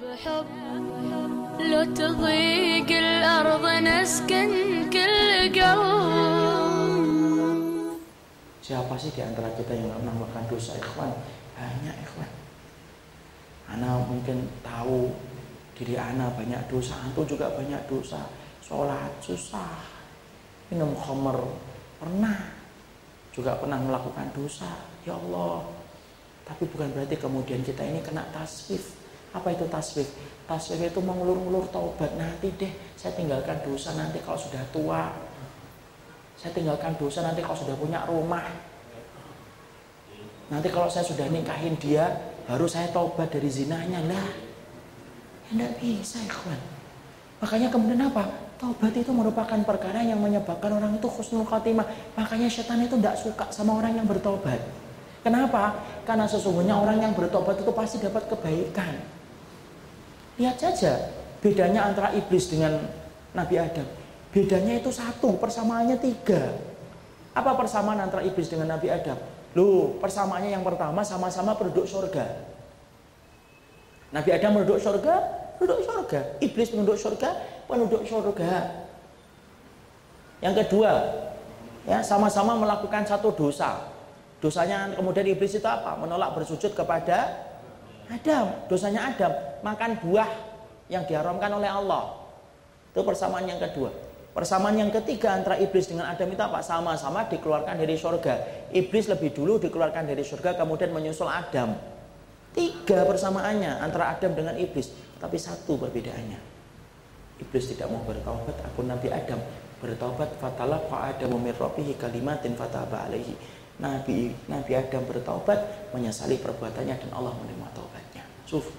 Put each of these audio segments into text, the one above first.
بحب لو تضيق الأرض نسكن كل قلب Siapa sih di antara kita yang nggak melakukan dosa ikhwan? Banyak ikhwan. Ana mungkin tahu diri ana banyak dosa, antum juga banyak dosa. Sholat susah, minum khamr pernah, juga pernah melakukan dosa. Ya Allah. Tapi bukan berarti kemudian kita ini kena taswif. apa itu taswif? Taswif itu mengulur-ulur taubat nanti deh. Saya tinggalkan dosa nanti kalau sudah tua, saya tinggalkan dosa nanti kalau sudah punya rumah. Nanti kalau saya sudah nikahin dia, baru saya taubat dari zinanya. Lah, tidak bisa ikhwan. Makanya kemudian apa? Taubat itu merupakan perkara yang menyebabkan orang itu khusnul khatimah. Makanya setan itu tidak suka sama orang yang bertobat. Kenapa? Karena sesungguhnya orang yang bertobat itu pasti dapat kebaikan. Lihat saja bedanya antara iblis dengan Nabi Adam. Bedanya itu satu, persamaannya tiga. Apa persamaan antara iblis dengan Nabi Adam? Loh, persamaannya yang pertama sama-sama penduduk surga. Nabi Adam penduduk surga, penduduk surga. Iblis penduduk surga, penduduk surga. Yang kedua, ya sama-sama melakukan satu dosa. Dosanya kemudian iblis itu apa? Menolak bersujud kepada Adam. Dosanya Adam, makan buah yang diharamkan oleh Allah. Itu persamaan yang kedua. Persamaan yang ketiga antara iblis dengan Adam itu apa? Sama-sama dikeluarkan dari surga. Iblis lebih dulu dikeluarkan dari surga kemudian menyusul Adam. Tiga persamaannya antara Adam dengan iblis. Tapi satu perbedaannya. Iblis tidak mau bertaubat, aku Nabi Adam bertaubat fatalah min rabbihi kalimatin fataba alaihi. Nabi Nabi Adam bertaubat menyesali perbuatannya dan Allah menerima taubatnya. Suf.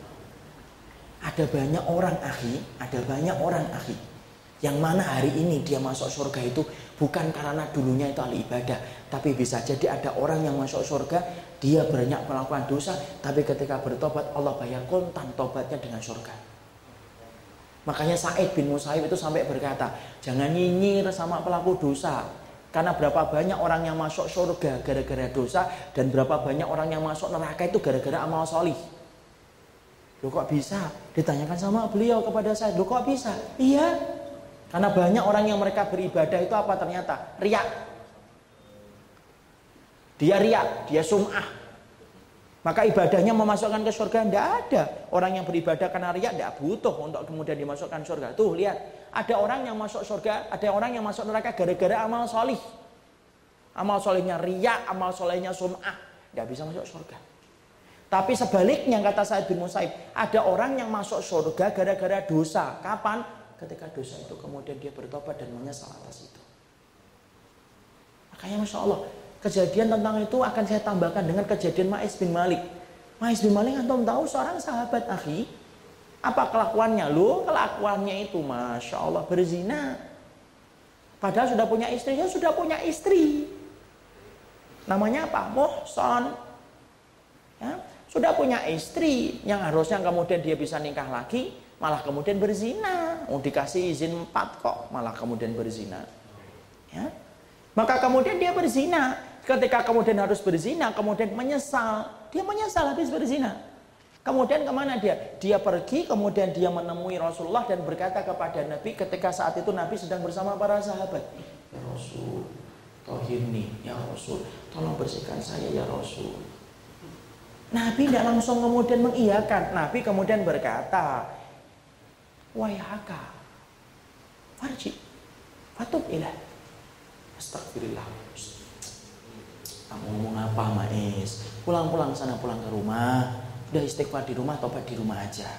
Ada banyak orang akhi, ada banyak orang akhi yang mana hari ini dia masuk surga itu bukan karena dulunya itu ahli ibadah, tapi bisa jadi ada orang yang masuk surga dia banyak melakukan dosa, tapi ketika bertobat Allah bayar kontan tobatnya dengan surga. Makanya Said bin Musaib itu sampai berkata, jangan nyinyir sama pelaku dosa. Karena berapa banyak orang yang masuk surga gara-gara dosa dan berapa banyak orang yang masuk neraka itu gara-gara amal solih. Loh kok bisa? Ditanyakan sama beliau kepada saya, loh kok bisa? Iya, karena banyak orang yang mereka beribadah itu apa ternyata? Riak. Dia riak, dia sum'ah. Maka ibadahnya memasukkan ke surga tidak ada. Orang yang beribadah karena riak tidak butuh untuk kemudian dimasukkan surga. Tuh lihat, ada orang yang masuk surga, ada orang yang masuk neraka gara-gara amal solih. Amal solihnya riak, amal solihnya sum'ah. Tidak bisa masuk surga. Tapi sebaliknya kata Said bin Musaib, ada orang yang masuk surga gara-gara dosa. Kapan? ketika dosa itu kemudian dia bertobat dan menyesal atas itu. Makanya Masya Allah, kejadian tentang itu akan saya tambahkan dengan kejadian Ma'is bin Malik. Ma'is bin Malik antum tahu seorang sahabat akhi. Apa kelakuannya? Lu kelakuannya itu Masya Allah berzina. Padahal sudah punya istri, ya sudah punya istri. Namanya apa? Mohson. Ya, sudah punya istri yang harusnya kemudian dia bisa nikah lagi, malah kemudian berzina. Mau dikasih izin empat kok, malah kemudian berzina. Ya. Maka kemudian dia berzina. Ketika kemudian harus berzina, kemudian menyesal. Dia menyesal habis berzina. Kemudian ke mana dia? Dia pergi, kemudian dia menemui Rasulullah dan berkata kepada Nabi ketika saat itu Nabi sedang bersama para sahabat. Ya Rasul, tohirni, ya Rasul, tolong bersihkan saya ya Rasul. Nabi tidak langsung kemudian mengiyakan. Nabi kemudian berkata, wayhaka farji fatub ilah astagfirullah kamu ngomong apa Ma'is pulang-pulang sana pulang ke rumah udah istighfar di rumah tobat di rumah aja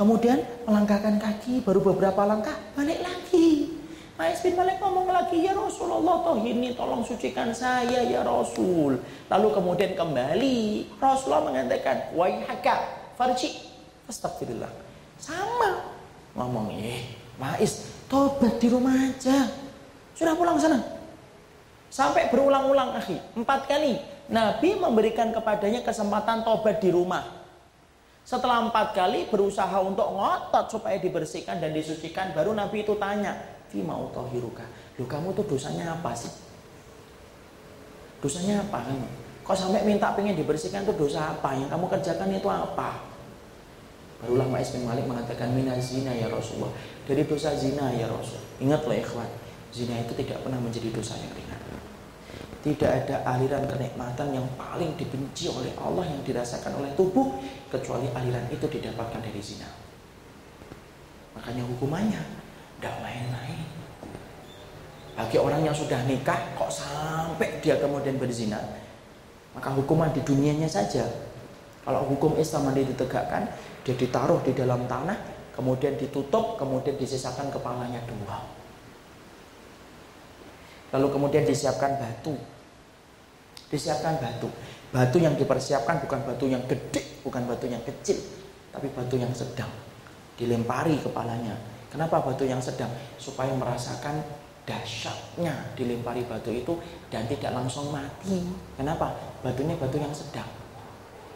kemudian melangkahkan kaki baru beberapa langkah balik lagi Ma'is bin Malik ngomong lagi ya Rasulullah toh ini tolong sucikan saya ya Rasul lalu kemudian kembali Rasulullah mengatakan wayhaka farji astagfirullah sama. Ngomong, eh, Maiz, tobat di rumah aja. Sudah pulang sana. Sampai berulang-ulang, akhi. Empat kali. Nabi memberikan kepadanya kesempatan tobat di rumah. Setelah empat kali berusaha untuk ngotot supaya dibersihkan dan disucikan, baru Nabi itu tanya, Fima utohiruka, lu kamu tuh dosanya apa sih? Dosanya apa kamu? Kok sampai minta pengen dibersihkan tuh dosa apa? Yang kamu kerjakan itu apa? Barulah Ma'is bin Malik mengatakan mina zina ya Rasulullah. Dari dosa zina ya Rasul. Ingatlah ikhwan, zina itu tidak pernah menjadi dosa yang ringan. Tidak ada aliran kenikmatan yang paling dibenci oleh Allah yang dirasakan oleh tubuh kecuali aliran itu didapatkan dari zina. Makanya hukumannya tidak main-main. Bagi orang yang sudah nikah kok sampai dia kemudian berzina, maka hukuman di dunianya saja. Kalau hukum Islam nanti ditegakkan, dia ditaruh di dalam tanah, kemudian ditutup, kemudian disisakan kepalanya dua. Lalu kemudian disiapkan batu. Disiapkan batu. Batu yang dipersiapkan bukan batu yang gede, bukan batu yang kecil, tapi batu yang sedang. Dilempari kepalanya. Kenapa batu yang sedang? Supaya merasakan dahsyatnya dilempari batu itu dan tidak langsung mati. Kenapa? Batunya batu yang sedang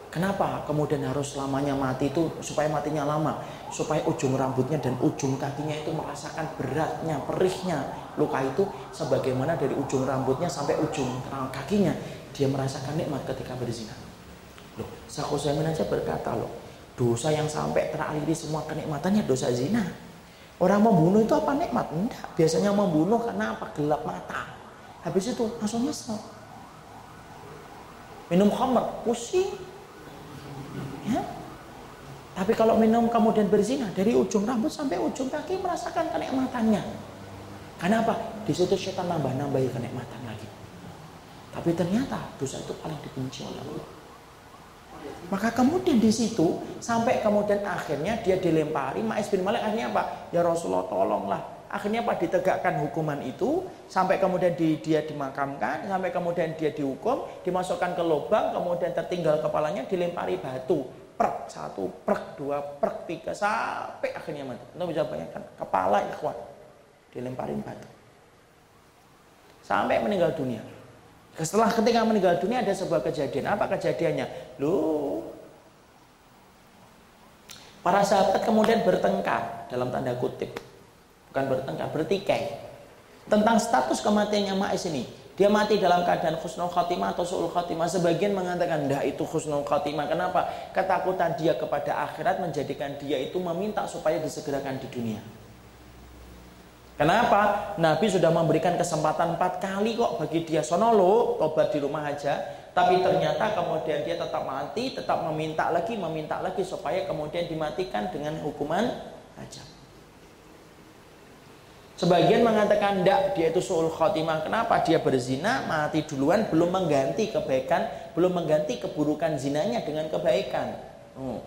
Kenapa kemudian harus lamanya mati itu supaya matinya lama, supaya ujung rambutnya dan ujung kakinya itu merasakan beratnya, perihnya luka itu sebagaimana dari ujung rambutnya sampai ujung kakinya dia merasakan nikmat ketika berzina. Loh, Sakhusamin aja berkata loh, dosa yang sampai teraliri semua kenikmatannya dosa zina. Orang membunuh itu apa nikmat? Enggak, biasanya membunuh karena apa? Gelap mata. Habis itu langsung nyesel. Minum khamr, pusing. Tapi kalau minum kemudian berzina dari ujung rambut sampai ujung kaki merasakan kenikmatannya. Karena apa? Di situ setan nambah-nambahi kenikmatan lagi. Tapi ternyata dosa itu paling dibenci oleh Allah. Maka kemudian di situ sampai kemudian akhirnya dia dilempari. Ma'is bin Malik akhirnya apa? Ya Rasulullah tolonglah. Akhirnya apa? Ditegakkan hukuman itu sampai kemudian di, dia dimakamkan, sampai kemudian dia dihukum, dimasukkan ke lubang, kemudian tertinggal kepalanya dilempari batu prek satu, prek dua, prek tiga sampai akhirnya mati. Anda bisa bayangkan kepala ikhwan dilemparin batu sampai meninggal dunia. Setelah ketika meninggal dunia ada sebuah kejadian. Apa kejadiannya? Lu para sahabat kemudian bertengkar dalam tanda kutip, bukan bertengkar, bertikai tentang status kematiannya Ma'is ini. Dia mati dalam keadaan khusnul khatimah atau su'ul khatimah. Sebagian mengatakan, dah itu khusnul khatimah. Kenapa? Ketakutan dia kepada akhirat menjadikan dia itu meminta supaya disegerakan di dunia. Kenapa? Nabi sudah memberikan kesempatan empat kali kok bagi dia. Sonolo, tobat di rumah aja. Tapi ternyata kemudian dia tetap mati, tetap meminta lagi, meminta lagi supaya kemudian dimatikan dengan hukuman ajab. Sebagian mengatakan tidak, dia itu suul khotimah. Kenapa? Dia berzina, mati duluan, belum mengganti kebaikan, belum mengganti keburukan zinanya dengan kebaikan. Hmm.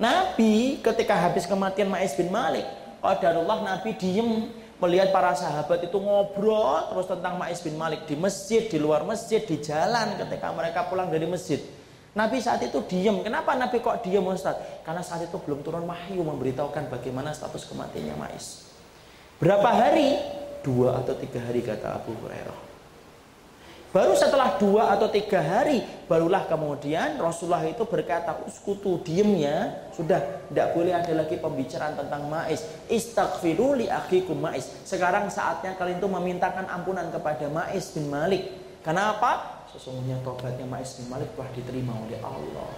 Nabi ketika habis kematian Ma'is bin Malik, Qadarullah Nabi diem melihat para sahabat itu ngobrol terus tentang Ma'is bin Malik di masjid, di luar masjid, di jalan ketika mereka pulang dari masjid. Nabi saat itu diem. Kenapa Nabi kok diem Ustaz? Karena saat itu belum turun wahyu memberitahukan bagaimana status kematiannya Ma'is. Berapa hari? Dua atau tiga hari kata Abu Hurairah. Baru setelah dua atau tiga hari, barulah kemudian Rasulullah itu berkata, uskutu diemnya, sudah tidak boleh ada lagi pembicaraan tentang ma'is. Istaghfiru li akhikum ma'is. Sekarang saatnya kalian itu memintakan ampunan kepada Ma'is bin Malik. Kenapa? Sesungguhnya tobatnya Ma'is bin Malik telah diterima oleh Allah.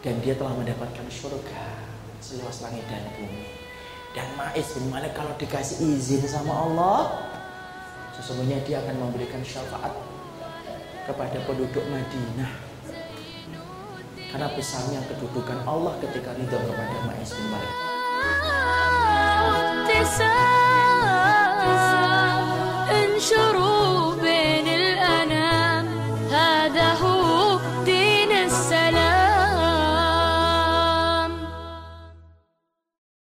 Dan dia telah mendapatkan surga seluas langit dan bumi. Dan Ma'is bin Malik kalau dikasih izin sama Allah, sesungguhnya dia akan memberikan syafaat kepada penduduk Madinah. Karena besarnya kedudukan Allah ketika ridho kepada Ma'is bin Malik.